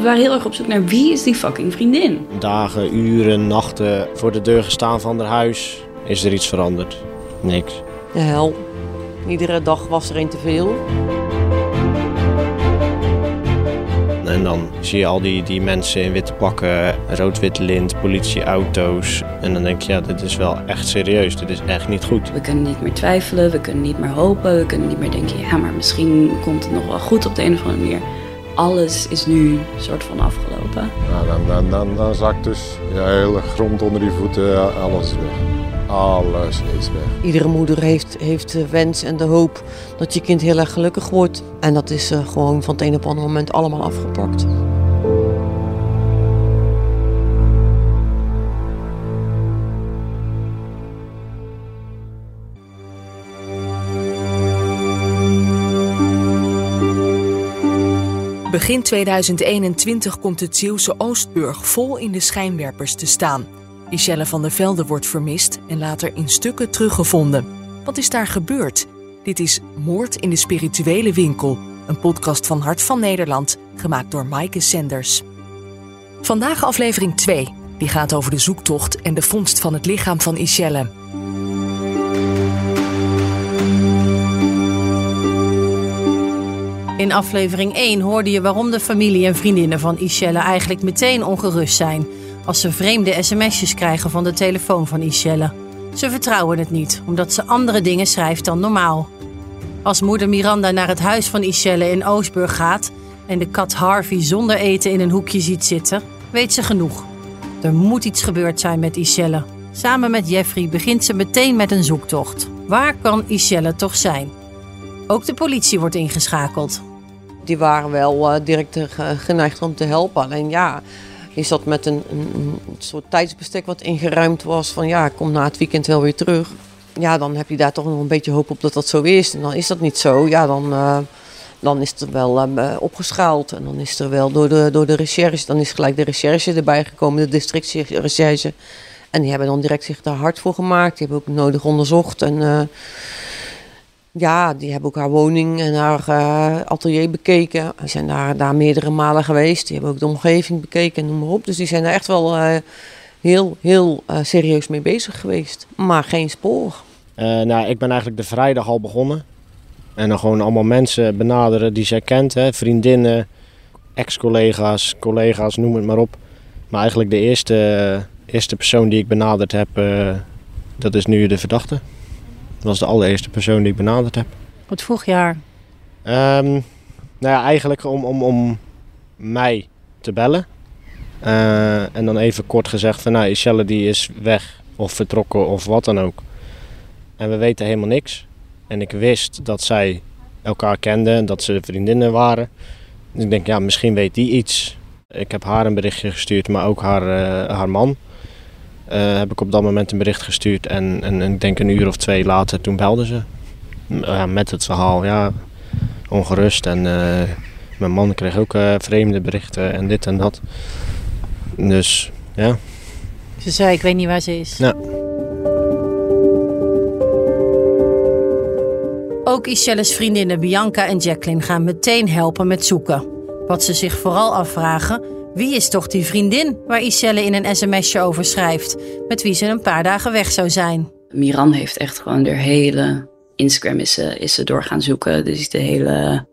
We waren heel erg op zoek naar wie is die fucking vriendin. Dagen, uren, nachten voor de deur gestaan van haar huis. Is er iets veranderd? Niks. De hel. Iedere dag was er een te veel. En dan zie je al die, die mensen in witte pakken, rood-wit lint, politieauto's. En dan denk je, ja, dit is wel echt serieus. Dit is echt niet goed. We kunnen niet meer twijfelen, we kunnen niet meer hopen, we kunnen niet meer denken, ja, maar misschien komt het nog wel goed op de een of andere manier. Alles is nu soort van afgelopen. Nou, dan, dan, dan, dan zakt dus je hele grond onder die voeten, alles is weg. Alles is weg. Iedere moeder heeft, heeft de wens en de hoop dat je kind heel erg gelukkig wordt. En dat is eh, gewoon van het een op het andere moment allemaal afgepakt. Begin 2021 komt het Zeeuwse Oostburg vol in de schijnwerpers te staan. Michelle van der Velde wordt vermist en later in stukken teruggevonden. Wat is daar gebeurd? Dit is Moord in de Spirituele Winkel, een podcast van Hart van Nederland, gemaakt door Maaike Sanders. Vandaag aflevering 2, die gaat over de zoektocht en de vondst van het lichaam van Michelle. In aflevering 1 hoorde je waarom de familie en vriendinnen van Ishelle eigenlijk meteen ongerust zijn als ze vreemde sms'jes krijgen van de telefoon van Ishelle. Ze vertrouwen het niet, omdat ze andere dingen schrijft dan normaal. Als moeder Miranda naar het huis van Ishelle in Oostburg gaat en de kat Harvey zonder eten in een hoekje ziet zitten, weet ze genoeg. Er moet iets gebeurd zijn met Ishelle. Samen met Jeffrey begint ze meteen met een zoektocht. Waar kan Ishelle toch zijn? Ook de politie wordt ingeschakeld. Die waren wel uh, direct uh, geneigd om te helpen. Alleen ja, is dat met een, een, soort tijdsbestek wat ingeruimd was. Van ja, kom na het weekend wel weer terug. Ja, dan heb je daar toch nog een beetje hoop op dat dat zo is. En dan is dat niet zo. Ja, dan, uh, dan is het wel opgeschaald. En dan is er wel door de, door de recherche, dan is gelijk de recherche erbij gekomen, de districtsrecherche. En die hebben dan direct zich daar hard voor gemaakt. Die hebben ook nodig onderzocht. En ja, die hebben ook haar woning en haar uh, atelier bekeken. Die zijn daar, daar meerdere malen geweest. Die hebben ook de omgeving bekeken, noem maar op. Dus die zijn er echt wel uh, heel, heel uh, serieus mee bezig geweest. Maar geen spoor. nou, ik ben eigenlijk de vrijdag al begonnen. En dan gewoon allemaal mensen benaderen die zij kent. Hè? Vriendinnen, ex-collega's, collega's, noem het maar op. Maar eigenlijk de eerste, eerste persoon die ik benaderd heb, dat is nu de verdachte. Dat was de allereerste persoon die ik benaderd heb. Wat vroeg jaar? Um, nou ja, eigenlijk om, om, om mij te bellen. Uh, en dan even kort gezegd van nou, Ishelle die is weg of vertrokken of wat dan ook. En we weten helemaal niks. En ik wist dat zij elkaar kenden, dat ze vriendinnen waren. Dus ik denk, ja, misschien weet die iets. Ik heb haar een berichtje gestuurd, maar ook haar, uh, haar man. Uh, heb ik op dat moment een bericht gestuurd en, en, en ik denk een uur of twee later toen belden ze. Uh, met het verhaal, ja, ongerust en uh, mijn man kreeg ook vreemde berichten en dit en dat. Dus ja. Ze zei ik weet niet waar ze is. Ja. Ook Ishelle's vriendinnen Bianca en Jacqueline gaan meteen helpen met zoeken. Wat ze zich vooral afvragen, wie is toch die vriendin waar Iselle in een sms'je over schrijft, met wie ze een paar dagen weg zou zijn? Miran heeft echt gewoon de hele Instagram is ze, is ze door gaan zoeken. Dus de hele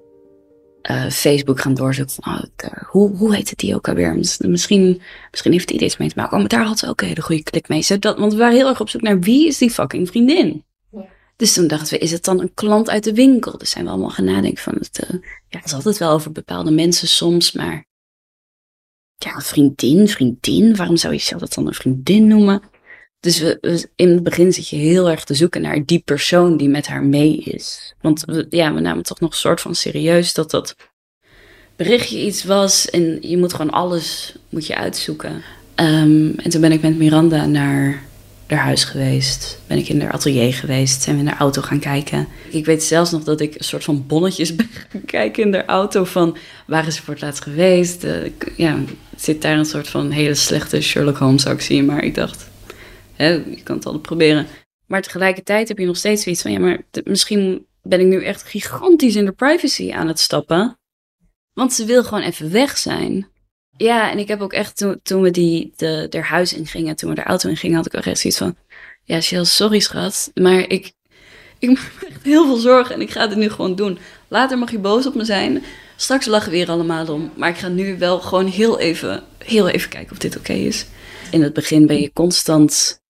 uh, Facebook gaan doorzoeken. Oh, hoe, hoe heet het die ook alweer? Misschien, misschien heeft hij iets mee te maken. Oh, maar daar had ze ook een hele goede klik mee. Dat, want we waren heel erg op zoek naar wie is die fucking vriendin? Ja. Dus toen dachten we, is het dan een klant uit de winkel? Dus zijn we allemaal gaan nadenken van, het, uh, ja, het is altijd wel over bepaalde mensen soms, maar ja, vriendin, vriendin. Waarom zou je zelf dat dan een vriendin noemen? Dus we, in het begin zit je heel erg te zoeken naar die persoon die met haar mee is. Want we, ja, we namen toch nog een soort van serieus dat dat berichtje iets was. En je moet gewoon alles moet je uitzoeken. Um, en toen ben ik met Miranda naar haar huis geweest. Ben ik in haar atelier geweest. Zijn we in haar auto gaan kijken. Ik weet zelfs nog dat ik een soort van bonnetjes ben gaan kijken in haar auto. Van waar is ze voor het laatst geweest? Uh, ja, zit daar een soort van hele slechte Sherlock Holmes actie. Maar ik dacht, hè, je kan het altijd proberen. Maar tegelijkertijd heb je nog steeds zoiets van... Ja, maar misschien ben ik nu echt gigantisch in de privacy aan het stappen. Want ze wil gewoon even weg zijn. Ja, en ik heb ook echt toen, we die, de, der huis in gingen, toen we de auto in gingen, had ik ook echt zoiets van, ja, Shell, sorry schat, maar ik, ik maak me echt heel veel zorgen en ik ga het nu gewoon doen. Later mag je boos op me zijn. Straks lachen we weer allemaal om. Maar ik ga nu wel gewoon heel even, heel even kijken of dit oké is. In het begin ben je constant,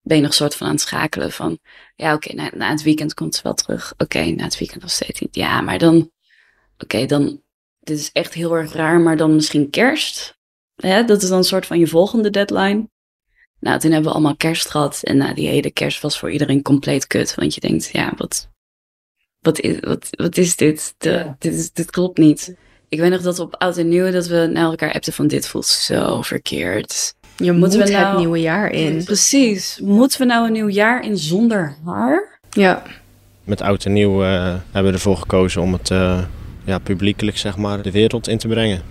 ben nog soort van aan het schakelen van, ja oké, na, na het weekend komt ze wel terug. Oké, na het weekend nog steeds niet. Ja, maar dan, oké, dan, dit is echt heel erg raar, maar dan misschien kerst. Hè? Dat is dan een soort van je volgende deadline. Nou, toen hebben we allemaal kerst gehad. En nou, die hele kerst was voor iedereen compleet kut. Want je denkt, ja, wat, wat, is, wat, wat is dit? De, dit, is, dit klopt niet. Ik weet nog dat we op oud en nieuw dat we naar elkaar appten van dit voelt zo verkeerd. Je Moeten moet we het nou- nieuwe jaar in. Precies. Moeten we nou een nieuw jaar in zonder haar? Ja. Met oud en nieuw eh, hebben we ervoor gekozen om het eh, ja, publiekelijk zeg maar, de wereld in te brengen.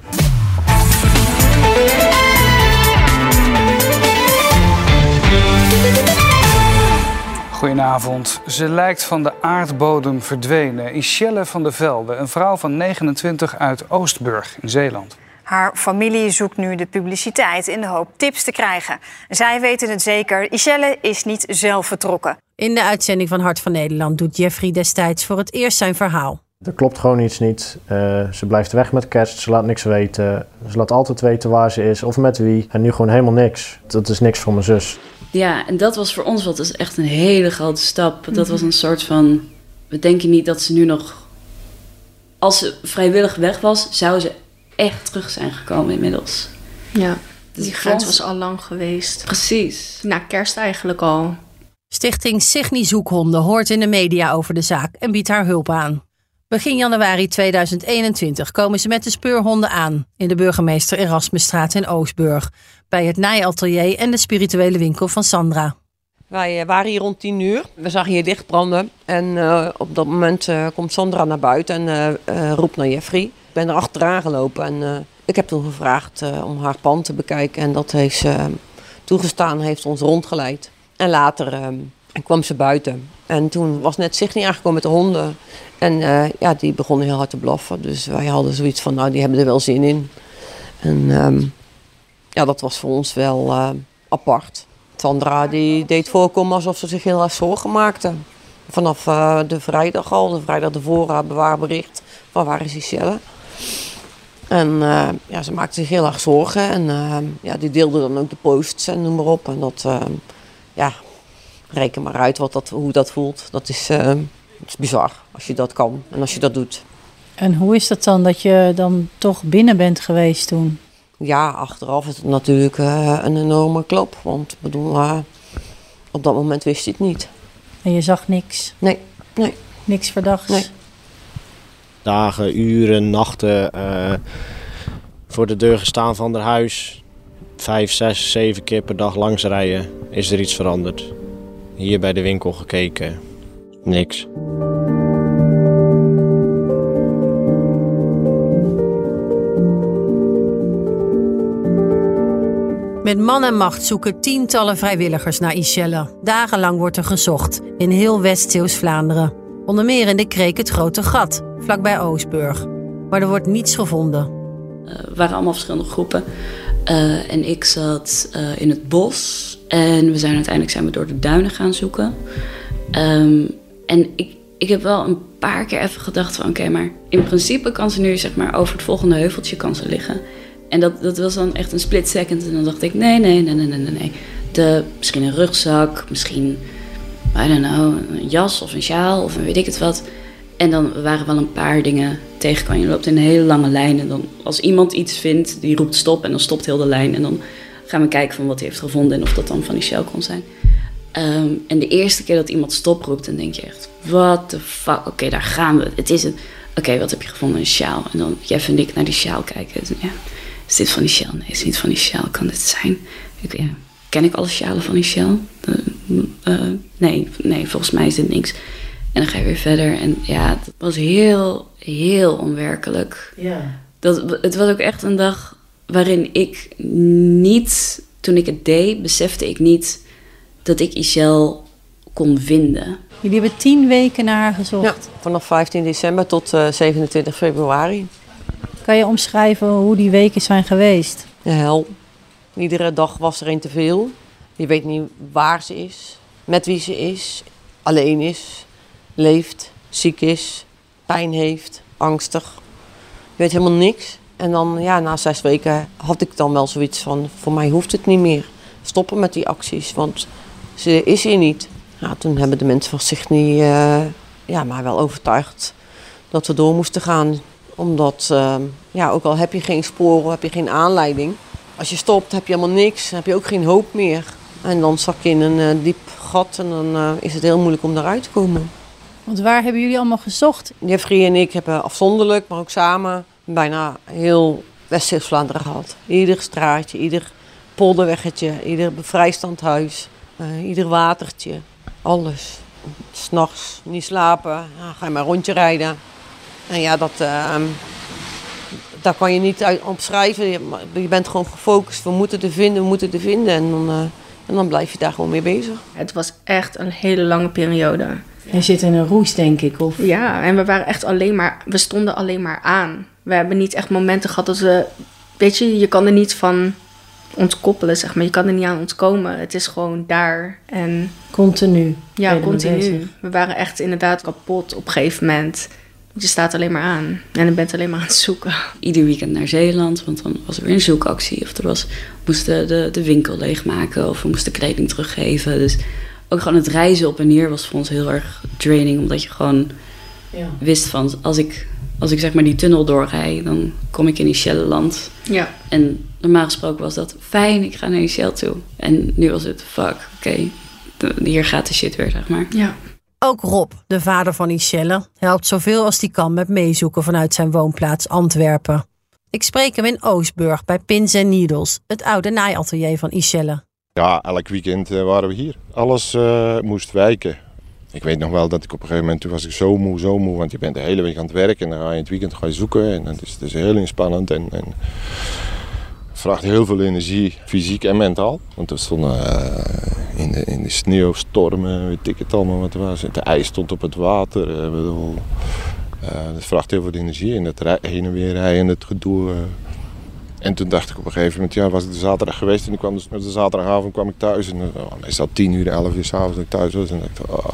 Goedenavond. Ze lijkt van de aardbodem verdwenen. Ishelle van der Velde, een vrouw van 29 uit Oostburg in Zeeland. Haar familie zoekt nu de publiciteit in de hoop tips te krijgen. Zij weten het zeker, Ishelle is niet zelf vertrokken. In de uitzending van Hart van Nederland doet Jeffrey destijds voor het eerst zijn verhaal. Er klopt gewoon iets niet. Eh, ze blijft weg met kerst, ze laat niks weten. Ze laat altijd weten waar ze is of met wie. En nu gewoon helemaal niks. Dat is niks voor mijn zus. Ja, en dat was voor ons wat is echt een hele grote stap. Dat was een soort van. We denken niet dat ze nu nog. Als ze vrijwillig weg was, zou ze echt terug zijn gekomen inmiddels. ja. Dus Die grens was al lang geweest. Precies. Na kerst eigenlijk al. Stichting Signy Zoekhonden hoort in de media over de zaak en biedt haar hulp aan. Begin januari 2021 komen ze met de speurhonden aan in de burgemeester Erasmusstraat in Oostburg. Bij het naaiatelier en de spirituele winkel van Sandra. Wij eh, waren hier rond tien uur. We zagen hier licht branden. En eh, op dat moment eh, komt Sandra naar buiten en roept naar Jeffrey. Ik ben er achteraan gelopen en ik heb toen gevraagd om haar pand te bekijken. En dat heeft ze toegestaan, heeft ons rondgeleid. En later eh, kwam ze buiten. En toen was net Signy aangekomen met de honden. En eh, ja, die begonnen heel hard te blaffen. Dus wij hadden zoiets van, nou, die hebben er wel zin in. En ehm, ja, dat was voor ons wel eh, apart. Sandra die deed voorkomen alsof ze zich heel erg zorgen maakte. Vanaf eh, de vrijdag al, de vrijdag ervoor hebben bericht van waar is die cellen. En ja, ze maakte zich heel erg zorgen en eh, ja, die deelde dan ook de posts en noem maar op. En dat, eh, ja, reken maar uit wat dat, hoe dat voelt. Dat is, eh, dat is bizar als je dat kan en als je dat doet. En hoe is dat dan dat je dan toch binnen bent geweest toen? Ja, achteraf is het natuurlijk eh, een enorme klop. Want ik bedoel, eh, op dat moment wist je het niet. En je zag niks? Nee, nee. Niks verdachts? Nee. Dagen, uren, nachten eh, voor de deur gestaan van haar huis. Vijf, zes, zeven keer per dag langs rijden. Is er iets veranderd? Hier bij de winkel gekeken. Niks. Met man en macht zoeken tientallen vrijwilligers naar Ishelle. Dagenlang wordt er gezocht in heel West-Zeeuws-Vlaanderen. Onder meer in de kreek het Grote Gat, vlakbij Oostburg. Maar er wordt niets gevonden. Eh, we waren allemaal verschillende groepen. Eh, en ik zat eh, in het bos. En we zijn uiteindelijk zijn we door de duinen gaan zoeken. Ehm, en ik, ik heb wel een paar keer even gedacht van... oké, maar in principe kan ze nu zeg maar over het volgende heuveltje kan ze liggen. En dat, dat was dan echt een split second. En dan dacht ik, nee, nee, nee, nee, nee, nee. De, misschien een rugzak, misschien, I don't know, een jas of een sjaal of een weet ik het wat. En dan waren wel een paar dingen tegen. Je loopt in een hele lange lijn. En dan als iemand iets vindt, die roept stop. En dan stopt heel de lijn. En dan gaan we kijken van wat hij heeft gevonden. En of dat dan van die shell kon zijn. Ehm, en de eerste keer dat iemand stop roept, dan denk je echt... What the fuck? Oké, daar gaan we. Het is het. Oké, wat heb je gevonden? Een sjaal. En dan Jeff en ik naar die sjaal kijken. En ja, is dit van die sjaal? Nee, is niet van die sjaal. Kan dit zijn? Ik, ja, ken ik alle sjalen van die sjaal? Eh, nee, nee, volgens mij is dit niks. En dan ga je weer verder. En ja, het was heel, heel onwerkelijk. Ja. Dat, het was ook echt een dag waarin ik niet, toen ik het deed, besefte ik niet dat ik Ishel kon vinden. Jullie hebben tien weken naar haar gezocht. Ja, vanaf 15 december tot eh, 27 februari. Kan je omschrijven hoe die weken zijn geweest? De hel. Iedere dag was er een te veel. Je weet niet waar ze is, met wie ze is, alleen is, leeft, ziek is, pijn heeft, angstig. Je weet helemaal niks. En dan, ja, na zes weken had ik dan wel zoiets van: voor mij hoeft het niet meer. Stoppen met die acties, want ze is hier niet. Ja, toen hebben de mensen van zich niet, uh, ja, maar wel overtuigd dat we door moesten gaan. Omdat, uh, ja, ook al heb je geen sporen, heb je geen aanleiding. Als je stopt, heb je helemaal niks, heb je ook geen hoop meer. En dan zak je in een uh, diep gat en dan is het heel moeilijk om daaruit te komen. Want waar hebben jullie allemaal gezocht? Jeffrey en ik hebben afzonderlijk, maar ook samen, bijna heel West-Vlaanderen gehad. Ieder straatje, ieder polderweggetje, ieder bevrijstandhuis, uh, ieder watertje, alles. S'nachts niet slapen, ga je maar rondje rijden. En ja, dat, daar kan je niet uit opschrijven. Je, je bent gewoon gefocust, we moeten er vinden, we moeten er vinden. En dan, en dan blijf je daar gewoon mee bezig. Het was echt een hele lange periode. Je zit in een roes, denk ik. Of? Ja, en we waren echt alleen maar, we stonden alleen maar aan. We hebben niet echt momenten gehad dat we, weet je, je kan er niet van ontkoppelen, zeg maar. Je kan er niet aan ontkomen. Het is gewoon daar. En, continu. Ja, continu. We waren echt inderdaad kapot op een gegeven moment. Je staat alleen maar aan en je bent alleen maar aan het zoeken. Ieder weekend naar Zeeland, want dan was er weer een zoekactie. Of er was, we moesten de, de winkel leegmaken of we moesten kleding teruggeven. Dus ook gewoon het reizen op en neer was voor ons heel erg draining. Omdat je gewoon ja. wist van, als ik, als ik zeg maar die tunnel doorrij, dan kom ik in Ichelleland. Ja. En normaal gesproken was dat fijn, ik ga naar Ischel toe. En nu was het, fuck, oké, okay, hier gaat de shit weer, zeg maar. Ja. Ook Rob, de vader van Ischelle, helpt zoveel als hij kan met meezoeken vanuit zijn woonplaats Antwerpen. Ik spreek hem in Oostburg bij Pins Needles, het oude naaiatelier van Ischelle. Ja, elk weekend uh, waren we hier. Alles uh, moest wijken. Ik weet nog wel dat ik op een gegeven moment, toen was ik zo moe, zo moe. Want je bent de hele week aan het werken en dan ga je in het weekend ga je zoeken. En het is, het is heel inspannend en, en vraagt heel veel energie, fysiek en mentaal. Want we stonden uh, in, de, in de sneeuw, stormen, weet ik het allemaal wat het was. Het ijs stond op het water. Uh, bedoel, uh, dat vraagt heel veel energie en het heen en weer rijden, het gedoe. En toen dacht ik op een gegeven moment, ja, was ik de zaterdag geweest en ik kwam dus met de zaterdagavond kwam ik thuis. En oh, meestal 10 uur, 11 uur s'avonds dat ik thuis was. En dacht ik, oh,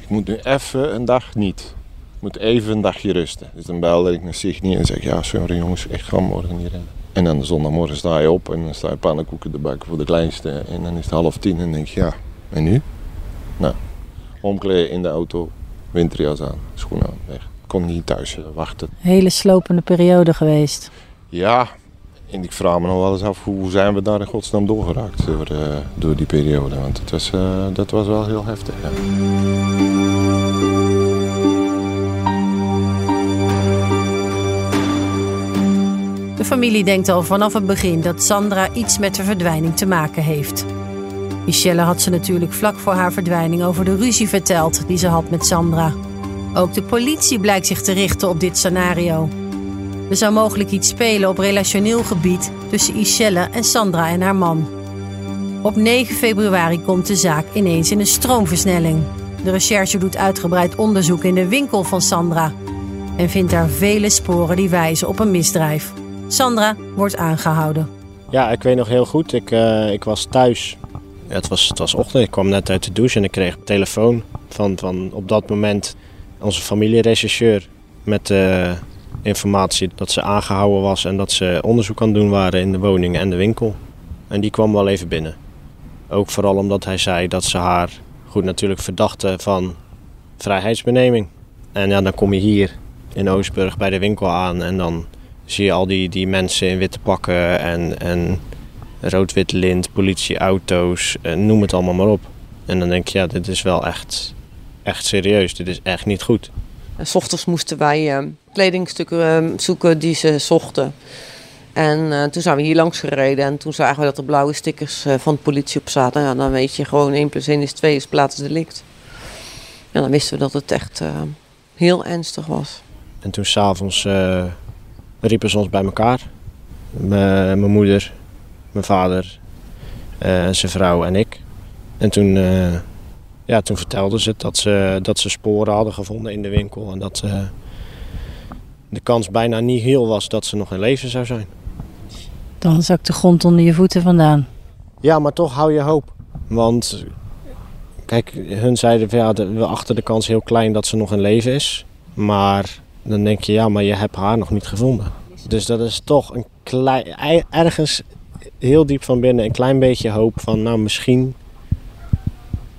ik moet nu even een dag niet. Ik moet even een dagje rusten. Dus dan belde ik naar Signy en zeg ja, sorry jongens, ik ga morgen niet rennen. En dan de zondagmorgen sta je op en dan sta je pannenkoeken te bakken voor de kleinste. En dan is het half tien en dan denk je, ja, en nu? Nou, omkleden in de auto, winterjas aan, schoenen aan, weg. Ik kon niet thuis wachten. Hele slopende periode geweest. Ja, en ik vraag me nog wel eens af, hoe zijn we daar in godsnaam doorgeraakt door, uh, door die periode? Want het was, uh, dat was wel heel heftig. De familie denkt al vanaf het begin dat Sandra iets met de verdwijning te maken heeft. Michelle had ze natuurlijk vlak voor haar verdwijning over de ruzie verteld die ze had met Sandra. Ook de politie blijkt zich te richten op dit scenario. Er zou mogelijk iets spelen op relationeel gebied tussen Michelle en Sandra en haar man. Op 9 februari komt de zaak ineens in een stroomversnelling. De recherche doet uitgebreid onderzoek in de winkel van Sandra en vindt daar vele sporen die wijzen op een misdrijf. Sandra wordt aangehouden. Ja, ik weet nog heel goed. Ik, uh, ik was thuis. Ja, het, was, het was ochtend. Ik kwam net uit de douche en ik kreeg een telefoon van, van op dat moment onze familierechercheur met uh, informatie dat ze aangehouden was en dat ze onderzoek aan doen waren in de woning en de winkel. En die kwam wel even binnen. Ook vooral omdat hij zei dat ze haar goed natuurlijk verdachten van vrijheidsbeneming. En ja, dan kom je hier in Oostburg bij de winkel aan en dan zie je al die, die mensen in witte pakken en, en rood-wit lint, politieauto's, noem het allemaal maar op. En dan denk je, ja, dit is wel echt, echt serieus, dit is echt niet goed. En 's ochtends moesten wij uh, kledingstukken uh, zoeken die ze zochten. En uh, toen zijn we hier langs gereden en toen zagen we dat er blauwe stickers van de politie op zaten. Ja, dan weet je gewoon 1 plus 1 is 2 is plaatsdelict. En dan wisten we dat het echt heel ernstig was. En toen s'avonds riepen ze ons bij elkaar. Mijn moeder, mijn vader, uh, zijn vrouw en ik. En toen, uh, ja, toen vertelden ze dat ze, dat ze sporen hadden gevonden in de winkel. En dat, uh, de kans bijna niet heel was dat ze nog in leven zou zijn. Dan zakt de grond onder je voeten vandaan. Ja, maar toch hou je hoop. Want kijk, hun zeiden van ja, we achten de kans heel klein dat ze nog in leven is. Maar dan denk je, ja, maar je hebt haar nog niet gevonden. Dus dat is toch een klein, ei- ergens heel diep van binnen een klein beetje hoop van, nou misschien,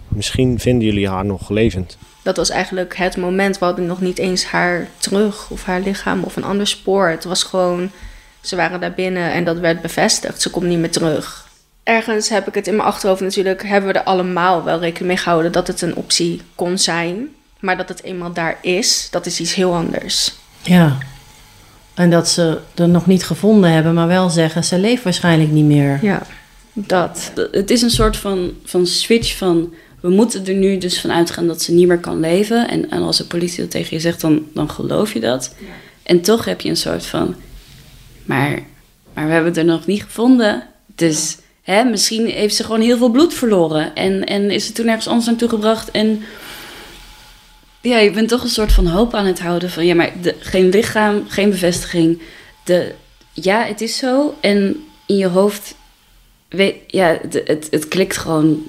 misschien vinden jullie haar nog levend. Dat was eigenlijk het moment. We hadden nog niet eens haar terug of haar lichaam of een ander spoor. Het was gewoon, ze waren daar binnen en dat werd bevestigd. Ze komt niet meer terug. Ergens heb ik het in mijn achterhoofd natuurlijk, hebben we er allemaal wel rekening mee gehouden dat het een optie kon zijn. Maar dat het eenmaal daar is, dat is iets heel anders. Ja. En dat ze er nog niet gevonden hebben, maar wel zeggen, ze leeft waarschijnlijk niet meer. Ja, dat. Het is een soort van, van switch van... we moeten er nu dus van uitgaan dat ze niet meer kan leven. En, en als de politie dat tegen je zegt, dan, dan geloof je dat. En toch heb je een soort van... maar, maar we hebben het er nog niet gevonden. Dus hè, misschien heeft ze gewoon heel veel bloed verloren. En, en is ze toen ergens anders naartoe gebracht. En ja, je bent toch een soort van hoop aan het houden. Van ja, maar de, geen lichaam, geen bevestiging. De, ja, het is zo. En in je hoofd weet, ja, het, het klikt gewoon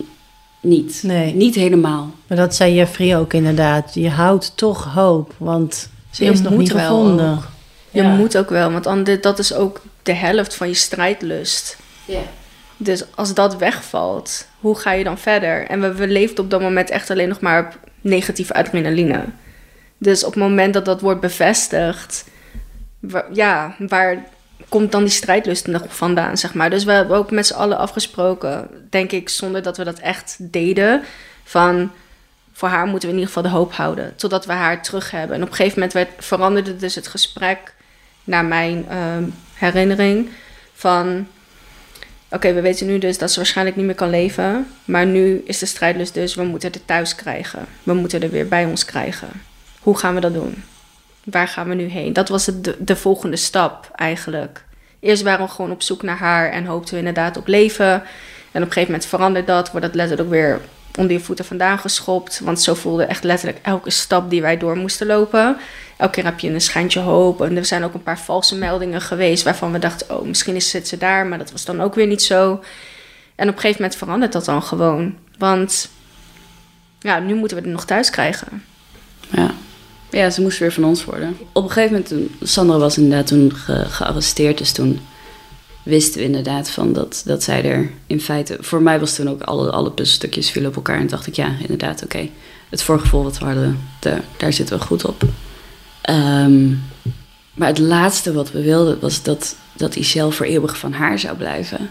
niet. Nee. Niet helemaal. Maar dat zei Jeffrey ook inderdaad. Je houdt toch hoop, want ze Je is nog moet niet wel gevonden. ook. Je Ja. moet ook wel, want anders, dat is ook de helft van je strijdlust. Ja. Dus als dat wegvalt, hoe ga je dan verder? En we, we leefden op dat moment echt alleen nog maar op negatieve adrenaline. Dus op het moment dat dat wordt bevestigd, ja, waar komt dan die strijdlust nog vandaan, zeg maar? Dus we hebben ook met z'n allen afgesproken, denk ik, zonder dat we dat echt deden, van voor haar moeten we in ieder geval de hoop houden, totdat we haar terug hebben. En op een gegeven moment werd, veranderde dus het gesprek naar mijn ehm, herinnering van Oké, we weten nu dus dat ze waarschijnlijk niet meer kan leven. Maar nu is de strijdlust dus, we moeten er thuis krijgen. We moeten er weer bij ons krijgen. Hoe gaan we dat doen? Waar gaan we nu heen? Dat was het, de, de volgende stap eigenlijk. Eerst waren we gewoon op zoek naar haar en hoopten we inderdaad op leven. En op een gegeven moment verandert dat, wordt dat letterlijk weer onder je voeten vandaan geschopt. Want zo voelde echt letterlijk elke stap die wij door moesten lopen. Elke keer heb je een schijntje hoop. En er zijn ook een paar valse meldingen geweest waarvan we dachten, oh, misschien is zit ze daar. Maar dat was dan ook weer niet zo. En op een gegeven moment verandert dat dan gewoon. Want ja, nu moeten we er nog thuis krijgen. Ja. Ja, ze moest weer van ons worden. Op een gegeven moment, toen, Sandra was inderdaad toen ge- gearresteerd. Dus toen wisten we inderdaad van dat, dat zij er in feite... Voor mij was toen ook alle, alle puzzelstukjes vielen op elkaar. En dacht ik, ja, inderdaad, oké. Het voorgevoel wat we hadden, daar, daar zitten we goed op. Ehm, maar het laatste wat we wilden was dat, dat Michelle voor eeuwig van haar zou blijven.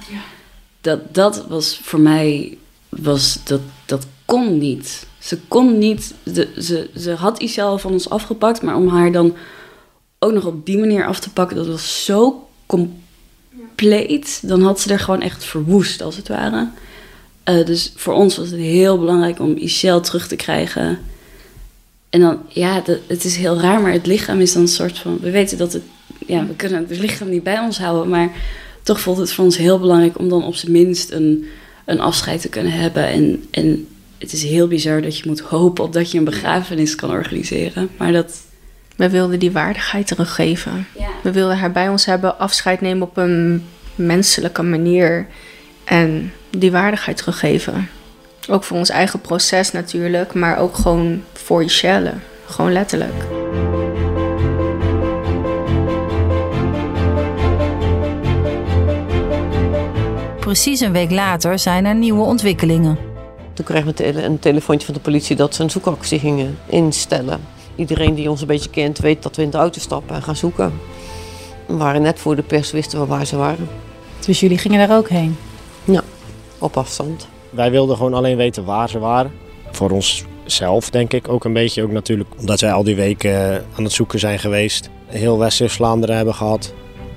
Dat, dat was voor mij, was, dat, dat kon niet. Ze kon niet, de, ze, ze had Michelle van ons afgepakt, maar om haar dan ook nog op die manier af te pakken, dat was zo compleet. Dan had ze er gewoon echt verwoest, als het ware. Eh, dus voor ons was het heel belangrijk om Michelle terug te krijgen. En dan, ja, het is heel raar, maar het lichaam is dan een soort van... We weten dat het... Ja, we kunnen het lichaam niet bij ons houden, maar toch voelt het voor ons heel belangrijk om dan op zijn minst een, een afscheid te kunnen hebben. En, en het is heel bizar dat je moet hopen op dat je een begrafenis kan organiseren. Maar dat... We wilden die waardigheid teruggeven. We wilden haar bij ons hebben, afscheid nemen op een menselijke manier. En die waardigheid teruggeven. Ook voor ons eigen proces natuurlijk, maar ook gewoon voor Michelle. Gewoon letterlijk. Precies een week later zijn er nieuwe ontwikkelingen. Toen kregen we tele- een telefoontje van de politie dat ze een zoekactie gingen instellen. Iedereen die ons een beetje kent weet dat we in de auto stappen en gaan zoeken. We waren net voor de pers, wisten we waar ze waren. Dus jullie gingen daar ook heen? Ja, op afstand. Wij wilden gewoon alleen weten waar ze waren. Voor onszelf denk ik ook een beetje. Ook natuurlijk omdat wij al die weken aan het zoeken zijn geweest. Heel West-Vlaanderen hebben gehad.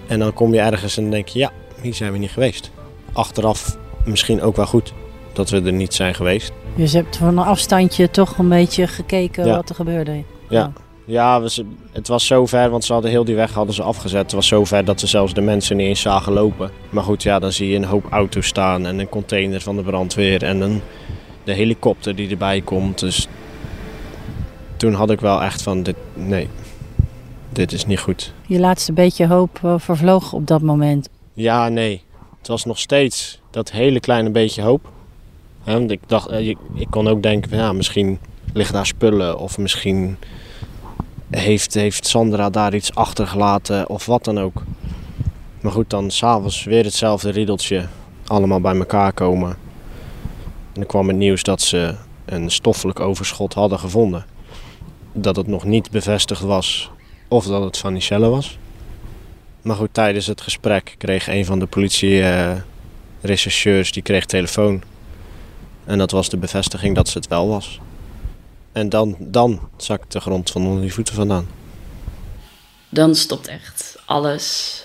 En dan kom je ergens en denk je, ja, hier zijn we niet geweest. Achteraf misschien ook wel goed dat we er niet zijn geweest. Dus je hebt van een afstandje toch een beetje gekeken Ja. wat er gebeurde. Ja, ja we, ze- het was zo ver, want ze hadden heel die weg hadden ze afgezet. Het was zo ver dat ze zelfs de mensen niet eens zagen lopen. Maar goed, ja, dan zie je een hoop auto's staan en een container van de brandweer en een, de helikopter die erbij komt. Dus toen had ik wel echt van, dit, nee, dit is niet goed. Je laatste beetje hoop uh, vervloog op dat moment. Ja, nee. Het was nog steeds dat hele kleine beetje hoop. He, ik, dacht, ik, ik kon ook denken, ja, misschien liggen daar spullen of misschien heeft, heeft Sandra daar iets achtergelaten of wat dan ook. Maar goed, dan s'avonds weer hetzelfde riedeltje. Allemaal bij elkaar komen. En dan kwam het nieuws dat ze een stoffelijk overschot hadden gevonden. Dat het nog niet bevestigd was of dat het van Michelle was. Maar goed, tijdens het gesprek kreeg een van de politie-rechercheurs uh, die kreeg telefoon. En dat was de bevestiging dat ze het wel was. En dan, dan zakt de grond van onder die voeten vandaan. Dan stopt echt alles.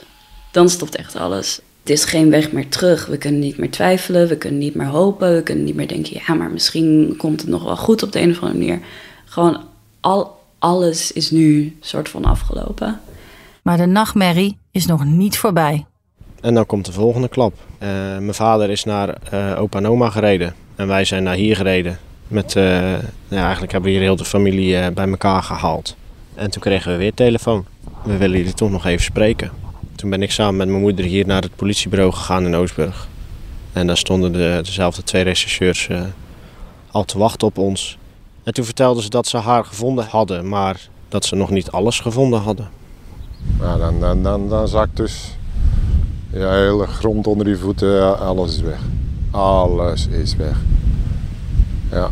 Dan stopt echt alles. Het is geen weg meer terug. We kunnen niet meer twijfelen, we kunnen niet meer hopen, we kunnen niet meer denken, ja, maar misschien komt het nog wel goed op de een of andere manier. Gewoon al, alles is nu soort van afgelopen. Maar de nachtmerrie is nog niet voorbij. En dan komt de volgende klap. Uh, mijn vader is naar uh, opa gereden. En wij zijn naar hier gereden. Met, ja, eigenlijk hebben we hier heel de familie bij elkaar gehaald. En toen kregen we weer telefoon. We willen jullie toch nog even spreken. Toen ben ik samen met mijn moeder hier naar het politiebureau gegaan in Oostburg. En daar stonden de, dezelfde twee rechercheurs al te wachten op ons. En toen vertelden ze dat ze haar gevonden hadden, maar dat ze nog niet alles gevonden hadden. Nou, dan, dan, dan, dan zakt dus je hele grond onder je voeten, alles is weg. Alles is weg. Ja.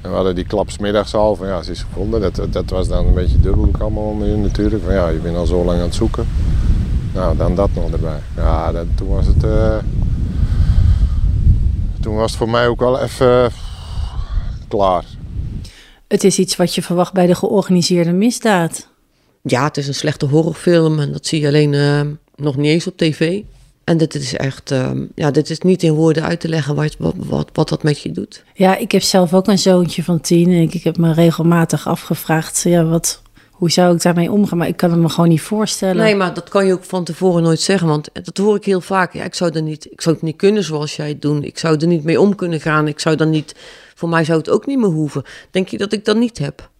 En we hadden die klapsmiddags al van ja, ze is gevonden. Dat, dat was dan een beetje dubbel allemaal natuurlijk. Van ja, je bent al zo lang aan het zoeken. Nou, dan dat nog erbij. Ja, dat, toen was het... Uh, toen was het voor mij ook wel even uh, klaar. Het is iets wat je verwacht bij de georganiseerde misdaad. Ja, het is een slechte horrorfilm en dat zie je alleen uh, nog niet eens op tv. En dit is echt, uh, ja, dit is niet in woorden uit te leggen wat, wat, wat, wat, dat met je doet. Ja, ik heb zelf ook een zoontje van tien en ik, ik heb me regelmatig afgevraagd, ja, wat, hoe zou ik daarmee omgaan? Maar ik kan het me gewoon niet voorstellen. Nee, maar dat kan je ook van tevoren nooit zeggen, want dat hoor ik heel vaak. Ja, ik zou er niet, ik zou het niet kunnen zoals jij het doet. Ik zou er niet mee om kunnen gaan. Ik zou dan niet, voor mij zou het ook niet meer hoeven. Denk je dat ik dat niet heb?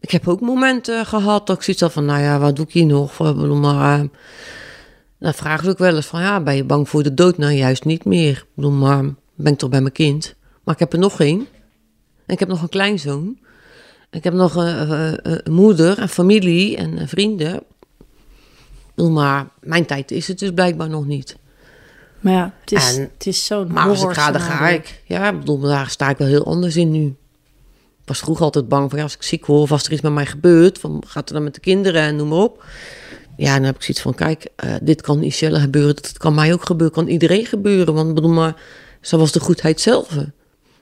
Ik heb ook momenten gehad dat ik zoiets had van, nou ja, wat doe ik hier nog? Maar, uh, dan vragen ze ook wel eens van, ja, ben je bang voor de dood? Nou, juist niet meer. Ik bedoel, maar ben ik toch bij mijn kind? Maar ik heb er nog één. En ik heb nog een kleinzoon. Ik heb nog een, een, een moeder en familie en vrienden. Bedoel, maar mijn tijd is het dus blijkbaar nog niet. Maar ja, het is, en, het is zo'n Maar als ik ga, dan ga ik. Ja, bedoel, daar sta ik wel heel anders in nu. Ik was vroeger altijd bang van, ja, als ik ziek word of als er iets met mij gebeurt, van, gaat er dan met de kinderen en noem maar op. Ja, dan heb ik zoiets van, kijk, uh, dit kan Michelle gebeuren, dat kan mij ook gebeuren, kan iedereen gebeuren. Want bedoel maar, zo was de goedheid zelf.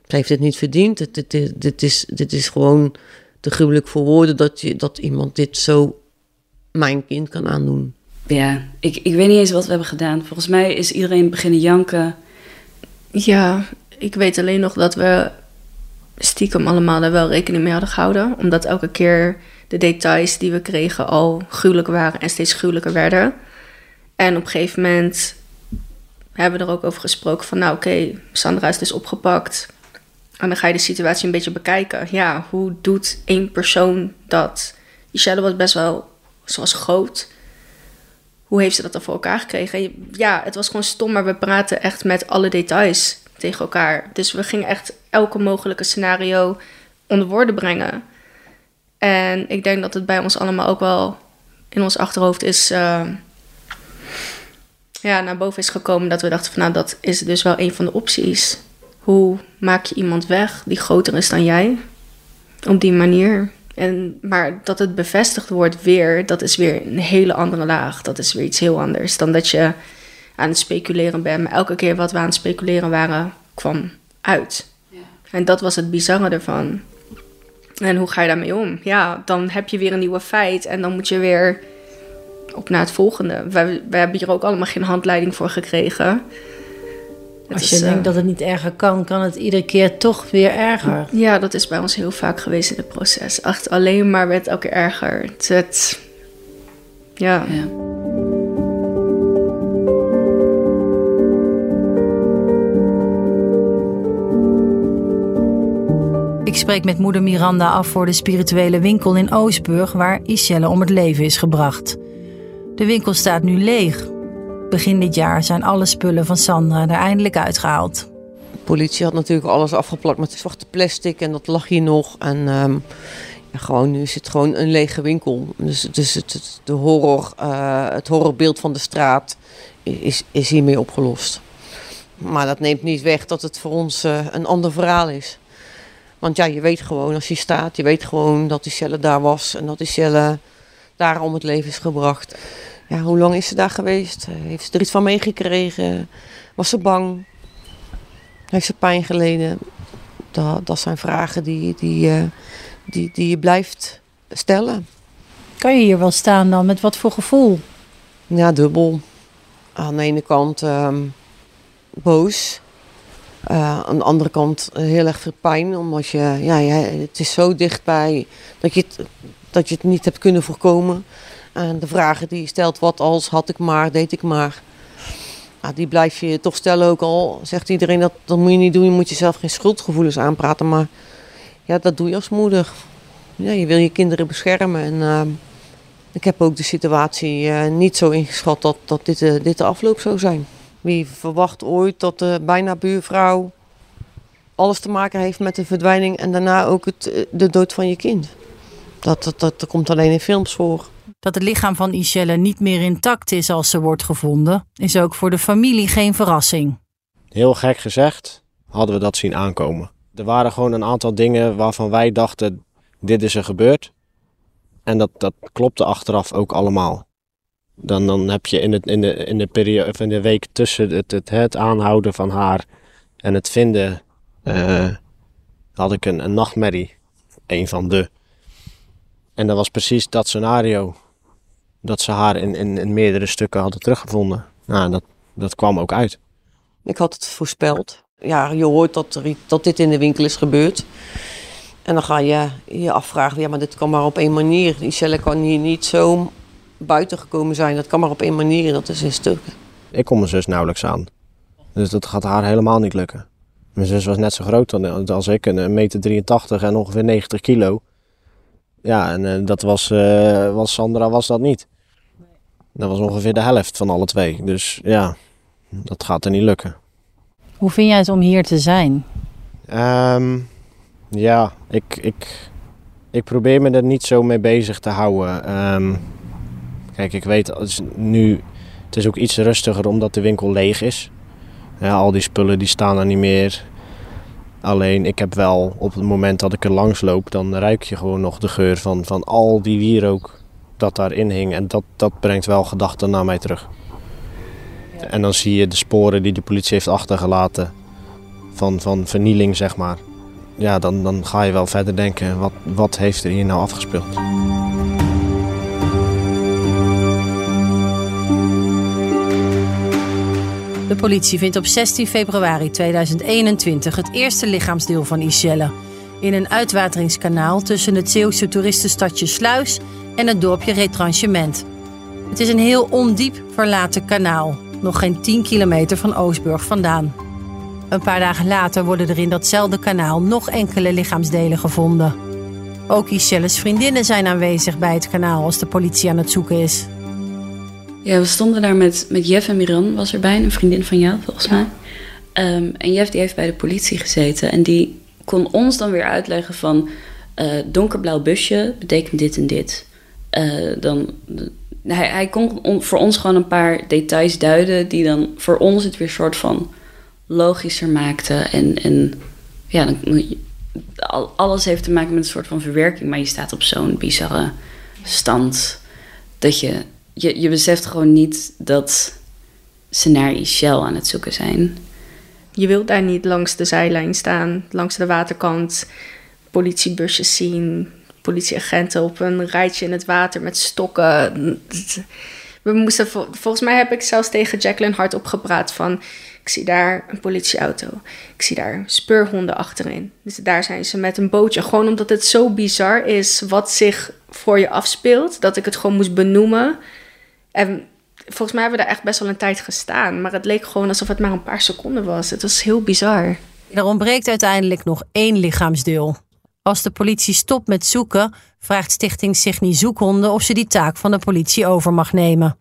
Ze heeft dit niet verdiend. Dit, dit, dit, dit, is, dit is gewoon te gruwelijk voor woorden dat, je, dat iemand dit zo mijn kind kan aandoen. Ja, ik, ik weet niet eens wat we hebben gedaan. Volgens mij is iedereen beginnen janken. Ja, ik weet alleen nog dat we stiekem allemaal daar wel rekening mee hadden gehouden. Omdat elke keer de details die we kregen al gruwelijker waren en steeds gruwelijker werden. En op een gegeven moment hebben we er ook over gesproken van... nou oké, Sandra is dus opgepakt. En dan ga je de situatie een beetje bekijken. Ja, hoe doet één persoon dat? Shadow was best wel, zoals groot. Hoe heeft ze dat dan voor elkaar gekregen? Ja, het was gewoon stom, maar we praten echt met alle details tegen elkaar. Dus we gingen echt elke mogelijke scenario onder woorden brengen. En ik denk dat het bij ons allemaal ook wel in ons achterhoofd is. Uh, ja, naar boven is gekomen dat we dachten van nou, dat is dus wel een van de opties. Hoe maak je iemand weg die groter is dan jij? Op die manier. En, maar dat het bevestigd wordt weer, dat is weer een hele andere laag. Dat is weer iets heel anders dan dat je aan het speculeren bent. Maar elke keer wat we aan het speculeren waren, kwam uit. Ja. En dat was het bizarre ervan. En hoe ga je daarmee om? Ja, dan heb je weer een nieuwe feit en dan moet je weer op naar het volgende. We, we hebben hier ook allemaal geen handleiding voor gekregen. Het Als je is, denkt uh, dat het niet erger kan, kan het iedere keer toch weer erger. Ja, dat is bij ons heel vaak geweest in het proces. Echt alleen maar werd elke keer erger. Het, het ja. ja. Ik spreek met moeder Miranda af voor de spirituele winkel in Oostburg waar Iselle om het leven is gebracht. De winkel staat nu leeg. Begin dit jaar zijn alle spullen van Sandra er eindelijk uitgehaald. De politie had natuurlijk alles afgeplakt met zwarte plastic en dat lag hier nog. En ehm, gewoon, nu is het gewoon een lege winkel. Dus, dus het, het, de horror, uh, het horrorbeeld van de straat is, is hiermee opgelost. Maar dat neemt niet weg dat het voor ons uh, een ander verhaal is. Want ja, je weet gewoon als je staat, je weet gewoon dat die cellen daar was en dat die cellen daar om het leven is gebracht. Ja, hoe lang is ze daar geweest? Heeft ze er iets van meegekregen? Was ze bang? Heeft ze pijn geleden? Dat, dat zijn vragen die, die, uh, die, die je blijft stellen. Kan je hier wel staan dan? Met wat voor gevoel? Ja, dubbel. Aan de ene kant um, boos. Uh, aan de andere kant heel erg veel pijn. Omdat je, ja, het is zo dichtbij dat je, dat je het niet hebt kunnen voorkomen. En de vragen die je stelt, wat als, had ik maar, deed ik maar. Ja, die blijf je toch stellen ook al. Zegt iedereen dat, dat moet je niet doen. Je moet jezelf geen schuldgevoelens aanpraten. Maar ja, dat doe je als moeder. Ja, je wil je kinderen beschermen. En uh, ik heb ook de situatie uh, niet zo ingeschat dat, dat dit, dit de afloop zou zijn. Wie verwacht ooit dat de bijna buurvrouw alles te maken heeft met de verdwijning en daarna ook het, de dood van je kind? Dat, dat, dat, dat komt alleen in films voor. Dat het lichaam van Iselle niet meer intact is als ze wordt gevonden, is ook voor de familie geen verrassing. Heel gek gezegd, hadden we dat zien aankomen. Er waren gewoon een aantal dingen waarvan wij dachten: dit is er gebeurd. En dat, dat klopte achteraf ook allemaal. Dan, dan heb je in, het, in, de, in, de periode, of in de week tussen het, het, het aanhouden van haar en het vinden, uh, had ik een, een nachtmerrie. Een van de. En dat was precies dat scenario. Dat ze haar in, in, in meerdere stukken hadden teruggevonden. Nou, dat, dat kwam ook uit. Ik had het voorspeld. Ja, je hoort dat, er, dat dit in de winkel is gebeurd. En dan ga je je afvragen, ja, maar dit kan maar op één manier. Die cellen kan hier niet zo buiten gekomen zijn. Dat kan maar op één manier, dat is in stukken. Ik kom mijn zus nauwelijks aan. Dus dat gaat haar helemaal niet lukken. Mijn zus was net zo groot als ik, een meter 83 en ongeveer 90 kilo. Ja, en uh, dat was, uh, was Sandra was dat niet. Dat was ongeveer de helft van alle twee. Dus ja, dat gaat er niet lukken. Hoe vind jij het om hier te zijn? Um, ja, ik, ik, ik probeer me er niet zo mee bezig te houden. Um, kijk, ik weet het is nu, het is ook iets rustiger omdat de winkel leeg is. Ja, al die spullen die staan er niet meer. Alleen ik heb wel op het moment dat ik er langs loop, dan ruik je gewoon nog de geur van, van al die wierook dat daarin hing. En dat, dat brengt wel gedachten naar mij terug. Ja. En dan zie je de sporen die de politie heeft achtergelaten van, van vernieling, zeg maar. Ja, dan, dan ga je wel verder denken, wat, wat heeft er hier nou afgespeeld? De politie vindt op 16 februari 2021 het eerste lichaamsdeel van Iselle. In een uitwateringskanaal tussen het Zeeuwse toeristenstadje Sluis en het dorpje Retranchement. Het is een heel ondiep verlaten kanaal, nog geen 10 kilometer van Oostburg vandaan. Een paar dagen later worden er in datzelfde kanaal nog enkele lichaamsdelen gevonden. Ook Iselle's vriendinnen zijn aanwezig bij het kanaal als de politie aan het zoeken is. Ja, we stonden daar met, met Jeff en Miran was erbij, een vriendin van jou volgens mij. Um, en Jeff die heeft bij de politie gezeten en die kon ons dan weer uitleggen van uh, donkerblauw busje betekent dit en dit. Uh, dan, hij, hij kon on, voor ons gewoon een paar details duiden die dan voor ons het weer soort van logischer maakte. En, en ja, dan, alles heeft te maken met een soort van verwerking, maar je staat op zo'n bizarre stand dat je, je, je beseft gewoon niet dat ze naar Ishel aan het zoeken zijn. Je wilt daar niet langs de zijlijn staan, langs de waterkant, politiebusjes zien, politieagenten op een rijtje in het water met stokken. We moesten, volgens mij heb ik zelfs tegen Jacqueline hardop gepraat van... Ik zie daar een politieauto. Ik zie daar speurhonden achterin. Dus daar zijn ze met een bootje. Gewoon omdat het zo bizar is wat zich voor je afspeelt. Dat ik het gewoon moest benoemen. En volgens mij hebben we daar echt best wel een tijd gestaan. Maar het leek gewoon alsof het maar een paar seconden was. Het was heel bizar. Er ontbreekt uiteindelijk nog één lichaamsdeel. Als de politie stopt met zoeken, vraagt Stichting Signy Zoekhonden of ze die taak van de politie over mag nemen.